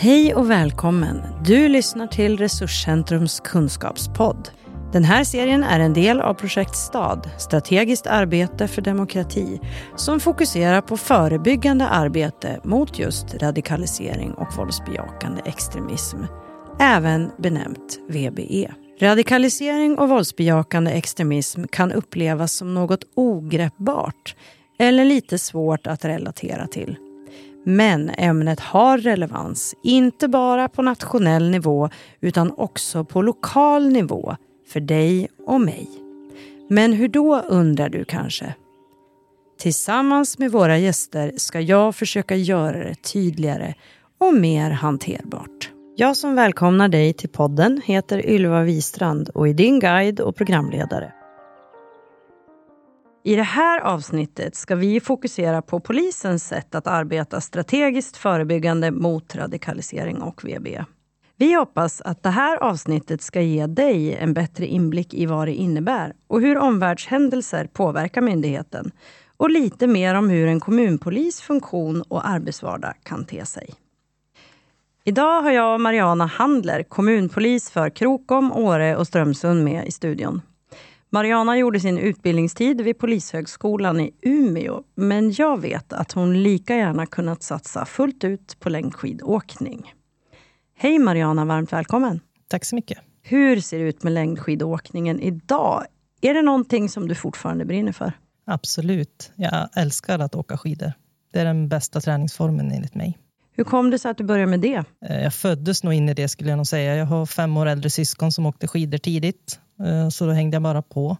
Hej och välkommen! Du lyssnar till Resurscentrums kunskapspodd. Den här serien är en del av projekt STAD, strategiskt arbete för demokrati, som fokuserar på förebyggande arbete mot just radikalisering och våldsbejakande extremism, även benämnt VBE. Radikalisering och våldsbejakande extremism kan upplevas som något ogreppbart eller lite svårt att relatera till. Men ämnet har relevans, inte bara på nationell nivå utan också på lokal nivå för dig och mig. Men hur då undrar du kanske? Tillsammans med våra gäster ska jag försöka göra det tydligare och mer hanterbart. Jag som välkomnar dig till podden heter Ylva Wistrand och är din guide och programledare. I det här avsnittet ska vi fokusera på polisens sätt att arbeta strategiskt förebyggande mot radikalisering och VB. Vi hoppas att det här avsnittet ska ge dig en bättre inblick i vad det innebär och hur omvärldshändelser påverkar myndigheten och lite mer om hur en kommunpolis funktion och arbetsvardag kan te sig. Idag har jag Mariana Handler, kommunpolis för Krokom, Åre och Strömsund med i studion. Mariana gjorde sin utbildningstid vid Polishögskolan i Umeå, men jag vet att hon lika gärna kunnat satsa fullt ut på längdskidåkning. Hej Mariana, varmt välkommen! Tack så mycket. Hur ser det ut med längdskidåkningen idag? Är det någonting som du fortfarande brinner för? Absolut. Jag älskar att åka skidor. Det är den bästa träningsformen enligt mig. Hur kom det sig att du började med det? Eh, jag föddes nog in i det skulle jag nog säga. Jag har fem år äldre syskon som åkte skidor tidigt. Eh, så då hängde jag bara på.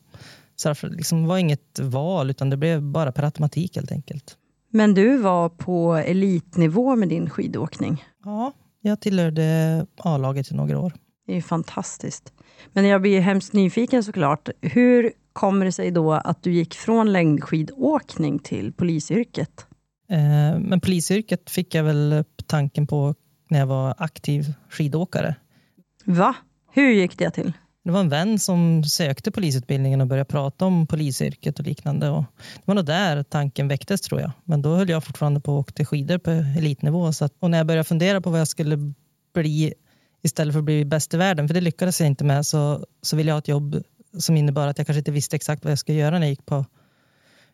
Så det liksom var inget val, utan det blev bara per automatik helt enkelt. Men du var på elitnivå med din skidåkning? Ja, jag tillhörde A-laget i några år. Det är fantastiskt. Men jag blir hemskt nyfiken såklart. Hur kommer det sig då att du gick från längdskidåkning till polisyrket? Eh, men polisyrket fick jag väl upp tanken på när jag var aktiv skidåkare. Va? Hur gick det till? Det var en vän som sökte polisutbildningen och började prata om polisyrket och liknande. Och det var nog där tanken väcktes tror jag. Men då höll jag fortfarande på att åka skidor på elitnivå. Så att, och när jag började fundera på vad jag skulle bli istället för att bli bäst i världen, för det lyckades jag inte med, så, så ville jag ha ett jobb som innebar att jag kanske inte visste exakt vad jag skulle göra när jag gick, på,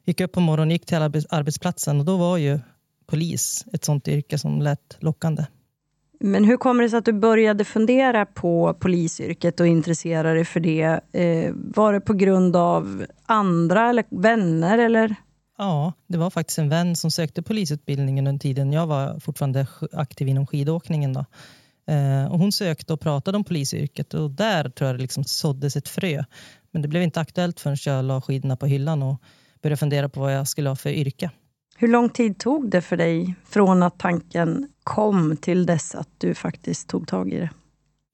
gick upp på morgonen gick till arbetsplatsen. Och då var ju polis ett sånt yrke som lät lockande. Men hur kommer det sig att du började fundera på polisyrket och intressera dig för det? Eh, var det på grund av andra eller vänner? Eller? Ja, det var faktiskt en vän som sökte polisutbildningen under tiden jag var fortfarande aktiv inom skidåkningen. Då. Eh, och hon sökte och pratade om polisyrket och där tror jag det liksom såddes ett frö. Men det blev inte aktuellt förrän jag la skidorna på hyllan och började fundera på vad jag skulle ha för yrke. Hur lång tid tog det för dig från att tanken kom till dess att du faktiskt tog tag i det?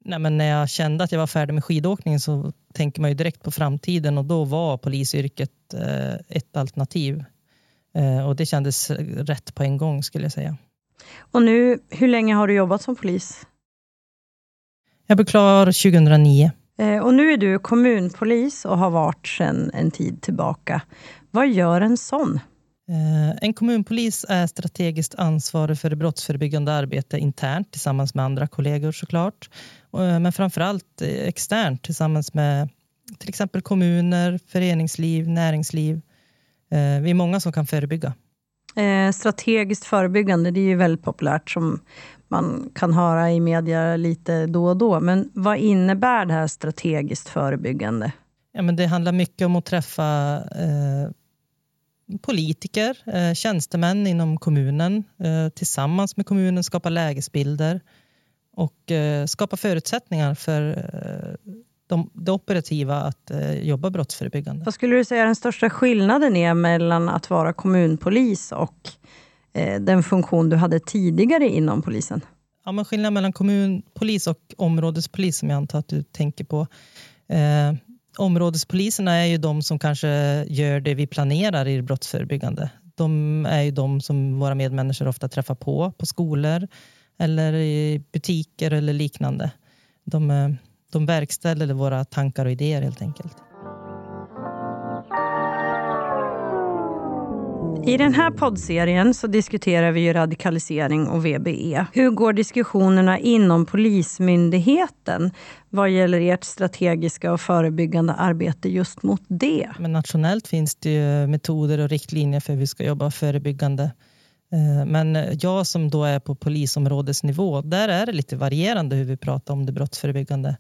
Nej, men när jag kände att jag var färdig med skidåkningen så tänker man ju direkt på framtiden och då var polisyrket eh, ett alternativ. Eh, och det kändes rätt på en gång skulle jag säga. Och nu, hur länge har du jobbat som polis? Jag blev klar 2009. Eh, och nu är du kommunpolis och har varit sedan en tid tillbaka. Vad gör en sån? Eh, en kommunpolis är strategiskt ansvarig för det brottsförebyggande arbetet internt tillsammans med andra kollegor såklart. Eh, men framförallt eh, externt tillsammans med till exempel kommuner, föreningsliv, näringsliv. Vi är många som kan förebygga. Strategiskt förebyggande, det är ju väldigt populärt som man kan höra i media lite då och då. Men vad innebär det här strategiskt förebyggande? Ja, men det handlar mycket om att träffa eh, politiker, eh, tjänstemän inom kommunen eh, tillsammans med kommunen skapa lägesbilder och eh, skapa förutsättningar för de, det operativa att jobba brottsförebyggande. Vad skulle du säga den största skillnaden är mellan att vara kommunpolis och den funktion du hade tidigare inom polisen? Ja, men skillnaden mellan kommunpolis och områdespolis som jag antar att du tänker på områdespoliserna är ju de som kanske gör det vi planerar i det brottsförebyggande. De är ju de som våra medmänniskor ofta träffar på, på skolor eller i butiker eller liknande. De, eh, de verkställer våra tankar och idéer helt enkelt. I den här poddserien så diskuterar vi ju radikalisering och VBE. Hur går diskussionerna inom Polismyndigheten vad gäller ert strategiska och förebyggande arbete just mot det? Men nationellt finns det ju metoder och riktlinjer för hur vi ska jobba förebyggande. Eh, men jag som då är på polisområdesnivå, där är det lite varierande hur vi pratar om det brottsförebyggande.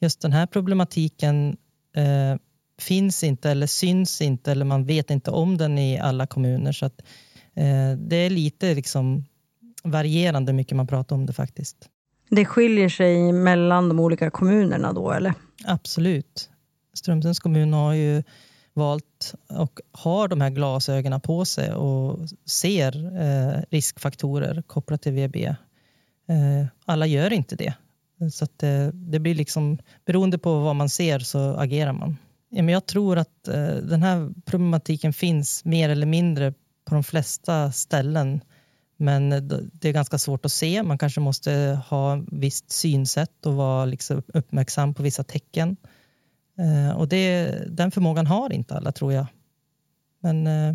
Just den här problematiken eh, finns inte eller syns inte eller man vet inte om den i alla kommuner. Så att, eh, det är lite liksom varierande mycket man pratar om det faktiskt. Det skiljer sig mellan de olika kommunerna då eller? Absolut. Strömsunds kommun har ju valt och har de här glasögonen på sig och ser eh, riskfaktorer kopplat till VB. Eh, alla gör inte det. Så det, eh, det blir liksom, beroende på vad man ser så agerar man. Ja, men jag tror att eh, den här problematiken finns mer eller mindre på de flesta ställen. Men eh, det är ganska svårt att se. Man kanske måste ha visst synsätt och vara liksom uppmärksam på vissa tecken. Eh, och det, den förmågan har inte alla, tror jag. Men eh,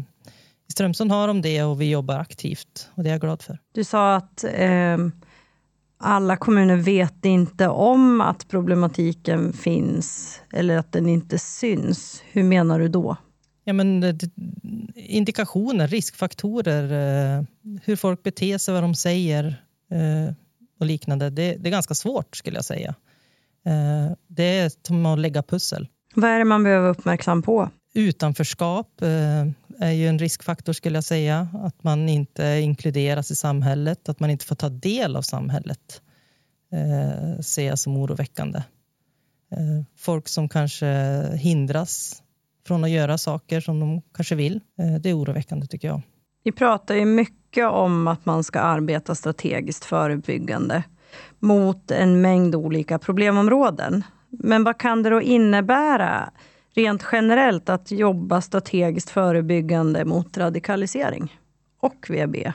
i Strömsund har de det och vi jobbar aktivt och det är jag glad för. Du sa att eh, alla kommuner vet inte om att problematiken finns eller att den inte syns. Hur menar du då? Ja, men, indikationer, riskfaktorer, eh, hur folk beter sig, vad de säger eh, och liknande. Det, det är ganska svårt skulle jag säga. Eh, det är som att lägga pussel. Vad är det man behöver uppmärksam på? Utanförskap är ju en riskfaktor skulle jag säga. Att man inte inkluderas i samhället, att man inte får ta del av samhället eh, ser jag som oroväckande. Eh, folk som kanske hindras från att göra saker som de kanske vill. Eh, det är oroväckande tycker jag. Vi pratar ju mycket om att man ska arbeta strategiskt förebyggande mot en mängd olika problemområden. Men vad kan det då innebära rent generellt att jobba strategiskt förebyggande mot radikalisering och VB?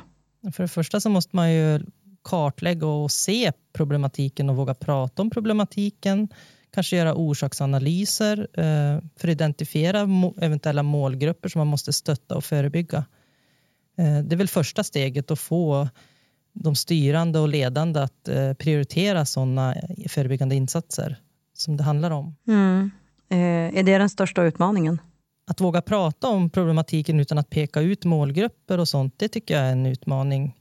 För det första så måste man ju kartlägga och se problematiken och våga prata om problematiken. Kanske göra orsaksanalyser eh, för att identifiera eventuella målgrupper som man måste stötta och förebygga. Eh, det är väl första steget att få de styrande och ledande att eh, prioritera sådana förebyggande insatser som det handlar om. Mm. Eh, är det den största utmaningen? Att våga prata om problematiken utan att peka ut målgrupper och sånt, det tycker jag är en utmaning.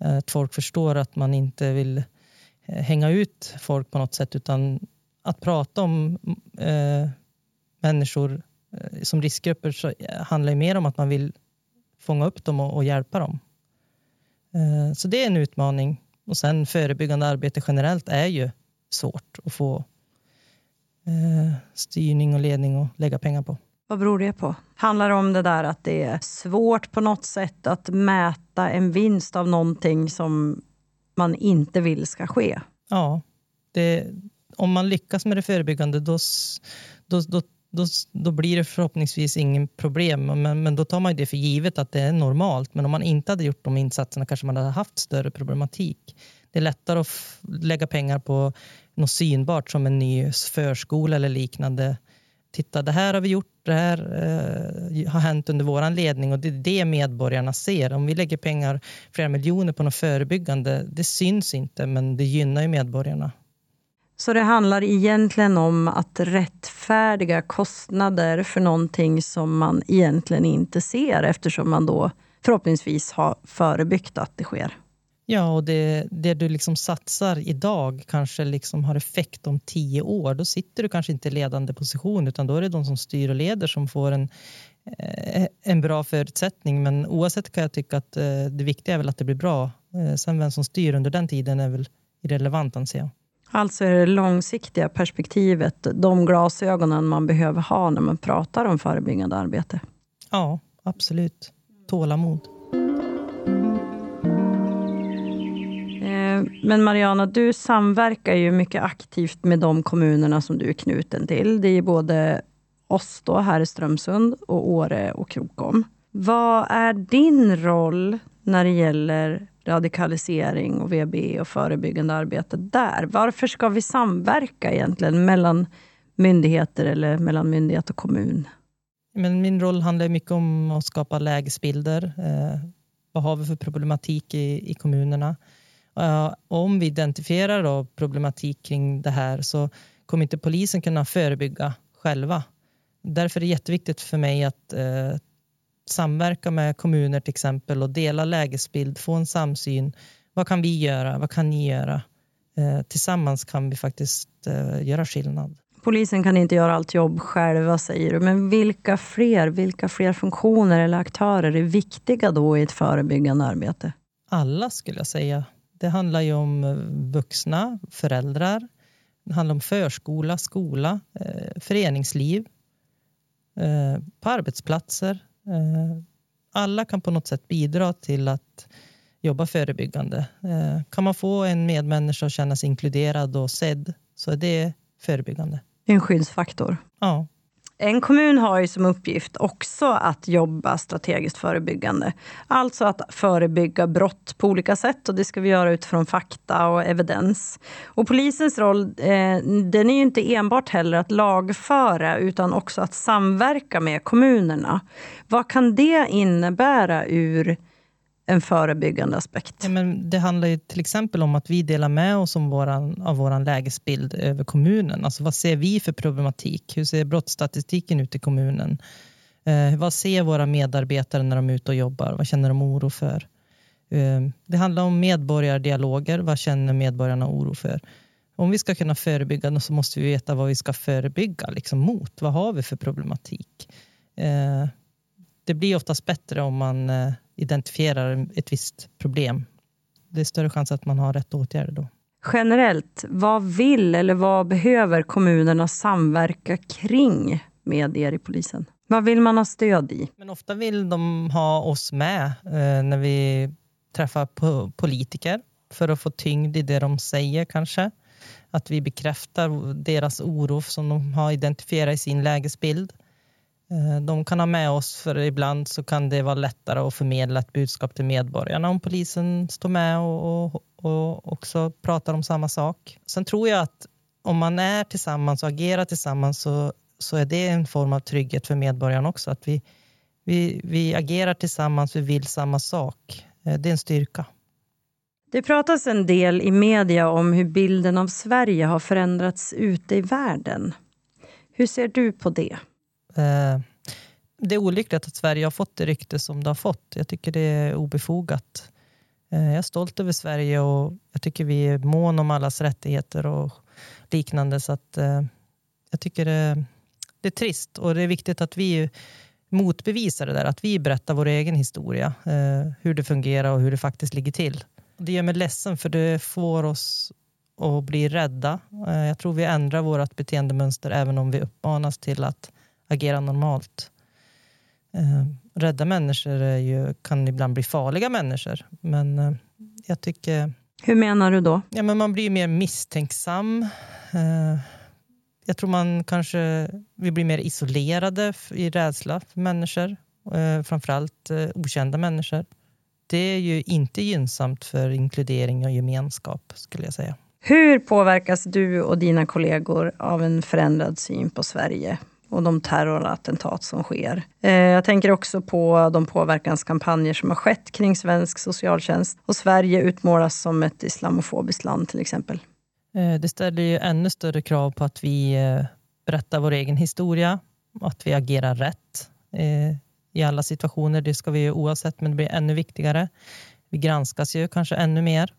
Eh, att folk förstår att man inte vill eh, hänga ut folk på något sätt utan att prata om eh, människor som riskgrupper så handlar det mer om att man vill fånga upp dem och, och hjälpa dem. Eh, så det är en utmaning. Och sen förebyggande arbete generellt är ju svårt att få eh, styrning och ledning och lägga pengar på. Vad beror det på? Handlar det om det där att det är svårt på något sätt att mäta en vinst av någonting som man inte vill ska ske? Ja. Det, om man lyckas med det förebyggande då, då, då, då, då blir det förhoppningsvis ingen problem. Men, men då tar man det för givet att det är normalt. Men om man inte hade gjort de insatserna kanske man hade haft större problematik. Det är lättare att lägga pengar på något synbart som en ny förskola eller liknande titta det här har vi gjort, det här eh, har hänt under vår ledning och det är det medborgarna ser. Om vi lägger pengar, flera miljoner på något förebyggande, det syns inte men det gynnar ju medborgarna. Så det handlar egentligen om att rättfärdiga kostnader för någonting som man egentligen inte ser eftersom man då förhoppningsvis har förebyggt att det sker? Ja, och det, det du liksom satsar idag kanske liksom har effekt om tio år. Då sitter du kanske inte i ledande position utan då är det de som styr och leder som får en, eh, en bra förutsättning. Men oavsett kan jag tycka att eh, det viktiga är väl att det blir bra. Eh, sen vem som styr under den tiden är väl irrelevant anser jag. Alltså är det långsiktiga perspektivet, de glasögonen man behöver ha när man pratar om förebyggande arbete? Ja, absolut. Tålamod. Men Mariana, du samverkar ju mycket aktivt med de kommunerna som du är knuten till. Det är både oss då, här i Strömsund, och Åre och Krokom. Vad är din roll när det gäller radikalisering och VB och förebyggande arbete där? Varför ska vi samverka egentligen mellan myndigheter eller mellan myndighet och kommun? Men min roll handlar mycket om att skapa lägesbilder. Eh, vad har vi för problematik i, i kommunerna? Uh, om vi identifierar då problematik kring det här så kommer inte polisen kunna förebygga själva. Därför är det jätteviktigt för mig att uh, samverka med kommuner till exempel och dela lägesbild, få en samsyn. Vad kan vi göra? Vad kan ni göra? Uh, tillsammans kan vi faktiskt göra skillnad. Polisen kan inte göra allt jobb själva, säger du. Men vilka fler, vilka fler funktioner eller aktörer är viktiga då i ett förebyggande arbete? Alla skulle jag säga. Det handlar ju om eh, vuxna, föräldrar. Det handlar om förskola, skola, eh, föreningsliv, eh, på arbetsplatser. Alla kan på något sätt bidra till att jobba förebyggande. Kan man få en medmänniska att känna sig inkluderad och sedd så är det förebyggande. En skyddsfaktor. Ja. En kommun har ju som uppgift också att jobba strategiskt förebyggande. Alltså att förebygga brott på olika sätt och det ska vi göra utifrån fakta och evidens. Och polisens roll eh, den är ju inte enbart heller att lagföra utan också att samverka med kommunerna. Vad kan det innebära ur en förebyggande aspekt. Ja, men det handlar ju till exempel om att vi delar med oss om våran, av vår lägesbild över kommunen. Alltså vad ser vi för problematik? Hur ser brottsstatistiken ut i kommunen? Eh, vad ser våra medarbetare när de är ute och jobbar? Vad känner de oro för? Eh, det handlar om medborgardialoger. Vad känner medborgarna oro för? Om vi ska kunna förebygga så måste vi veta vad vi ska förebygga liksom, mot. Vad har vi för problematik? Eh, det blir oftast bättre om man eh, identifierar ett visst problem. Det är större chans att man har rätt åtgärder då. Generellt, vad vill eller vad behöver kommunerna samverka kring med er i polisen? Vad vill man ha stöd i? Men ofta vill de ha oss med eh, när vi träffar politiker för att få tyngd i det de säger kanske. Att vi bekräftar deras oro som de har identifierat i sin lägesbild. Eh, de kan ha med oss, för ibland så kan det vara lättare att förmedla ett budskap till medborgarna om polisen står med och, och, och också pratar om samma sak. Sen tror jag att om man är tillsammans och agerar tillsammans så, så är det en form av trygghet för medborgarna också. Att vi, vi, vi agerar tillsammans, vi vill samma sak. Eh, det är en styrka. Det pratas en del i media om hur bilden av Sverige har förändrats ute i världen. Hur ser du på det? Eh, det är olyckligt att Sverige har fått det rykte som det har fått. Jag tycker det är obefogat. Eh, jag är stolt över Sverige och jag tycker vi är mån om allas rättigheter och liknande. Så att, eh, jag tycker det, det är trist och det är viktigt att vi motbevisar det där. Att vi berättar vår egen historia. Eh, hur det fungerar och hur det faktiskt ligger till. Det gör mig ledsen för det får oss att bli rädda. Eh, jag tror vi ändrar vårt beteendemönster även om vi uppmanas till att agera normalt. Eh, rädda människor ju, kan ibland bli farliga människor. Men eh, jag tycker... Hur menar du då? Ja, men man blir mer misstänksam. Eh, jag tror man kanske vi blir mer isolerade i rädsla för människor. Eh, framförallt eh, okända människor. Det är ju inte gynnsamt för inkludering och gemenskap skulle jag säga. Hur påverkas du och dina kollegor av en förändrad syn på Sverige? Och de terrorattentat som sker. Eh, jag tänker också på de påverkanskampanjer som har skett kring svensk socialtjänst och Sverige utmålas som ett islamofobiskt land till exempel. Eh, det ställer ju ännu större krav på att vi eh, berättar vår egen historia, och att vi agerar rätt i alla situationer. Det ska vi ju oavsett, men det blir ännu viktigare. Vi granskas ju kanske ännu mer.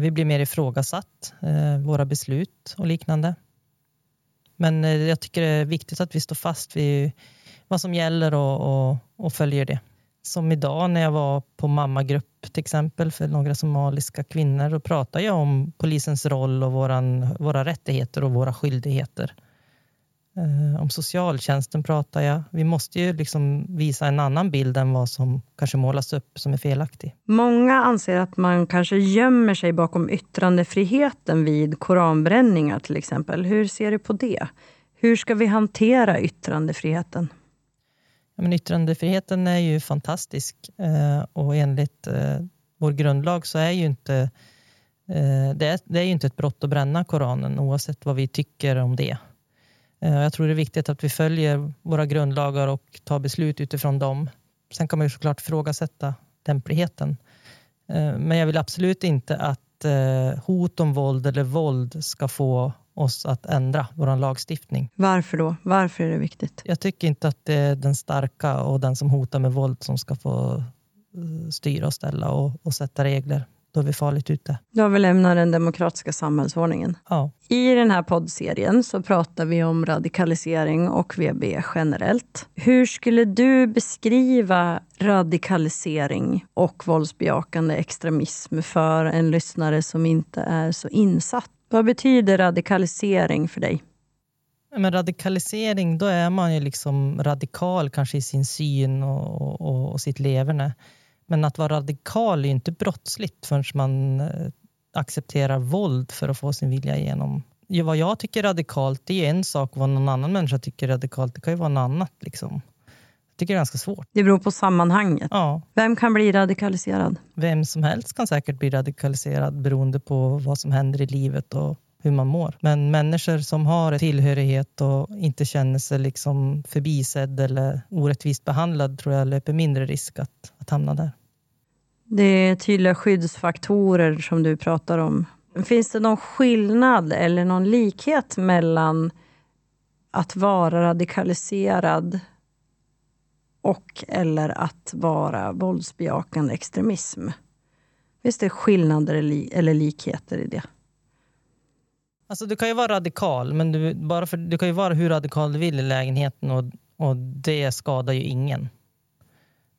Vi blir mer ifrågasatt, våra beslut och liknande. Men eh, jag tycker det är viktigt att vi står fast vid vad som gäller och, och, och följer det. Som idag när jag var på mammagrupp till exempel för några somaliska kvinnor. Då pratade jag om polisens roll och våran, våra rättigheter och våra skyldigheter. Eh, om socialtjänsten pratar jag. Vi måste ju liksom visa en annan bild än vad som kanske målas upp som är felaktig. Många anser att man kanske gömmer sig bakom yttrandefriheten vid koranbränningar till exempel. Hur ser du på det? Hur ska vi hantera yttrandefriheten? Ja, men yttrandefriheten är ju fantastisk eh, och enligt eh, vår grundlag så är ju inte det är, det är ju inte ett brott att bränna Koranen oavsett vad vi tycker om det. Eh, jag tror det är viktigt att vi följer våra grundlagar och tar beslut utifrån dem. Sen kan man ju såklart ifrågasätta lämpligheten. Eh, men jag vill absolut inte att eh, hot om våld eller våld ska få oss att ändra vår lagstiftning. Varför då? Varför är det viktigt? Jag tycker inte att det är den starka och den som hotar med våld som ska få styra och ställa och, och sätta regler då är vi farligt ute. Då vi lämnar den demokratiska samhällsordningen. Ja. I den här poddserien så pratar vi om radikalisering och VB generellt. Hur skulle du beskriva radikalisering och våldsbejakande extremism för en lyssnare som inte är så insatt? Vad betyder radikalisering för dig? Men radikalisering, då är man ju liksom radikal kanske i sin syn och, och, och sitt leverne. Men att vara radikal är inte brottsligt förrän man eh, accepterar våld för att få sin vilja igenom. Vad jag tycker är radikalt det är en sak, vad någon annan människa tycker radikalt det kan ju vara något annat. Liksom. Jag tycker det är ganska svårt. Det beror på sammanhanget. Ja. Vem kan bli radikaliserad? Vem som helst kan säkert bli radikaliserad beroende på vad som händer i livet och hur man mår. Men människor som har tillhörighet och inte känner sig liksom förbisedd eller orättvist behandlad tror jag löper mindre risk att, att hamna där. Det är tydliga skyddsfaktorer som du pratar om. Finns det någon skillnad eller någon likhet mellan att vara radikaliserad och eller att vara våldsbejakande extremism? Finns det skillnader eller likheter i det? Alltså, du kan ju vara radikal, men du, bara för, du kan ju vara hur radikal du vill i lägenheten och, och det skadar ju ingen.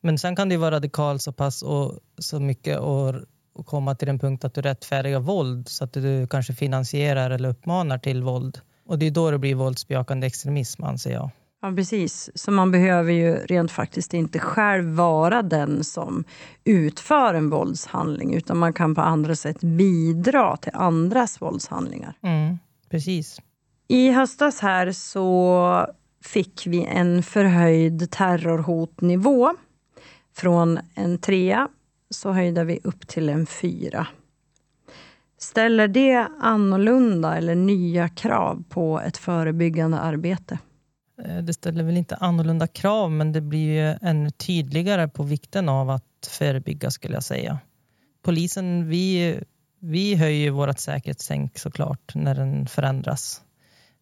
Men sen kan du vara radikal så pass och så mycket och, och komma till den punkt att du rättfärdigar våld så att du kanske finansierar eller uppmanar till våld. Och det är då det blir våldsbejakande extremism anser jag. Ja, precis. Så man behöver ju rent faktiskt inte själv vara den som utför en våldshandling, utan man kan på andra sätt bidra till andras våldshandlingar. Mm, precis. I höstas här så fick vi en förhöjd terrorhotnivå. Från en trea så höjde vi upp till en fyra. Ställer det annorlunda eller nya krav på ett förebyggande arbete? Eh, det ställer väl inte annorlunda krav, men det blir ju ännu tydligare på vikten av att förebygga skulle jag säga. Polisen, vi, vi höjer vårt säkerhetstänk såklart när den förändras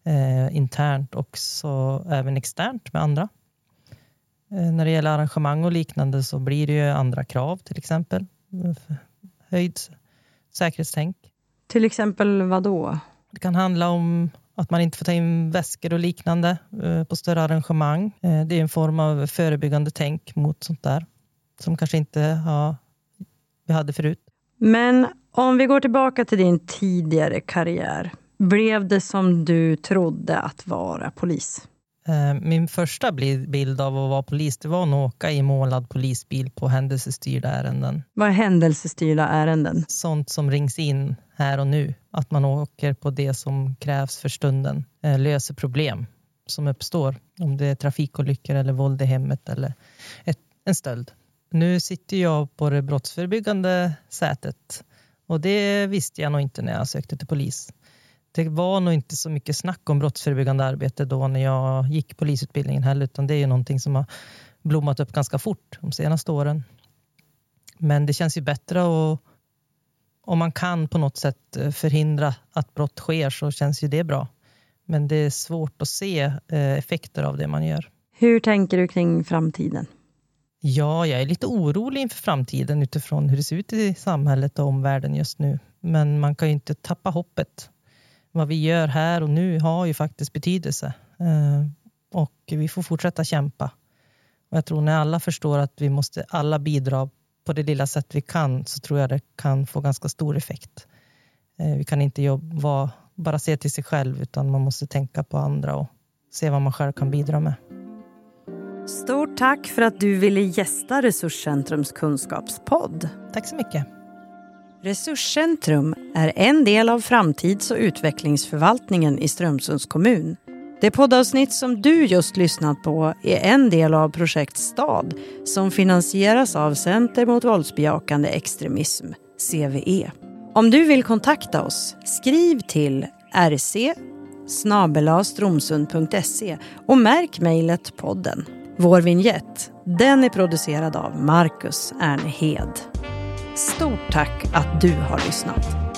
eh, internt och så även externt med andra. Eh, när det gäller arrangemang och liknande så blir det ju andra krav till exempel. Höjd säkerhetstänk. Till exempel vad då? Det kan handla om att man inte får ta in väskor och liknande eh, på större arrangemang. Eh, det är en form av förebyggande tänk mot sånt där som kanske inte ja, vi hade förut. Men om vi går tillbaka till din tidigare karriär. Blev det som du trodde att vara polis? Eh, min första bild av att vara polis det var att åka i målad polisbil på händelsestyrda ärenden. Vad är händelsestyrda ärenden? Sånt som rings in här och nu. Att man åker på det som krävs för stunden. Eh, löser problem som uppstår. Om det är trafikolyckor eller våld i hemmet eller ett, en stöld. Nu sitter jag på det brottsförebyggande sätet och det visste jag nog inte när jag sökte till polis det var nog inte så mycket snack om brottsförebyggande arbete då när jag gick polisutbildningen heller, utan det är ju någonting som har blommat upp ganska fort de senaste åren. Men det känns ju bättre och om man kan på något sätt eh, förhindra att brott sker så känns ju det bra. Men det är svårt att se eh, effekter av det man gör. Hur tänker du kring framtiden? Ja, jag är lite orolig inför framtiden utifrån hur det ser ut i samhället och omvärlden just nu. Men man kan ju inte tappa hoppet vad vi gör här och nu har ju faktiskt betydelse. Eh, och vi får fortsätta kämpa. Och jag tror när alla förstår att vi måste alla bidra på det lilla sätt vi kan så tror jag det kan få ganska stor effekt. Eh, vi kan inte jobba, bara se till sig själv utan man måste tänka på andra och se vad man själv kan bidra med. Stort tack för att du ville gästa Resurscentrums kunskapspodd. Tack så mycket. Resurscentrum är en del av framtids och utvecklingsförvaltningen i Strömsunds kommun. Det poddavsnitt som du just lyssnat på är en del av projekt STAD som finansieras av Center mot våldsbejakande extremism, CVE. Om du vill kontakta oss, skriv till rc stromsund.se och märk mejlet podden. Vår vignett, den är producerad av Marcus Ernehed. Stort tack att du har lyssnat.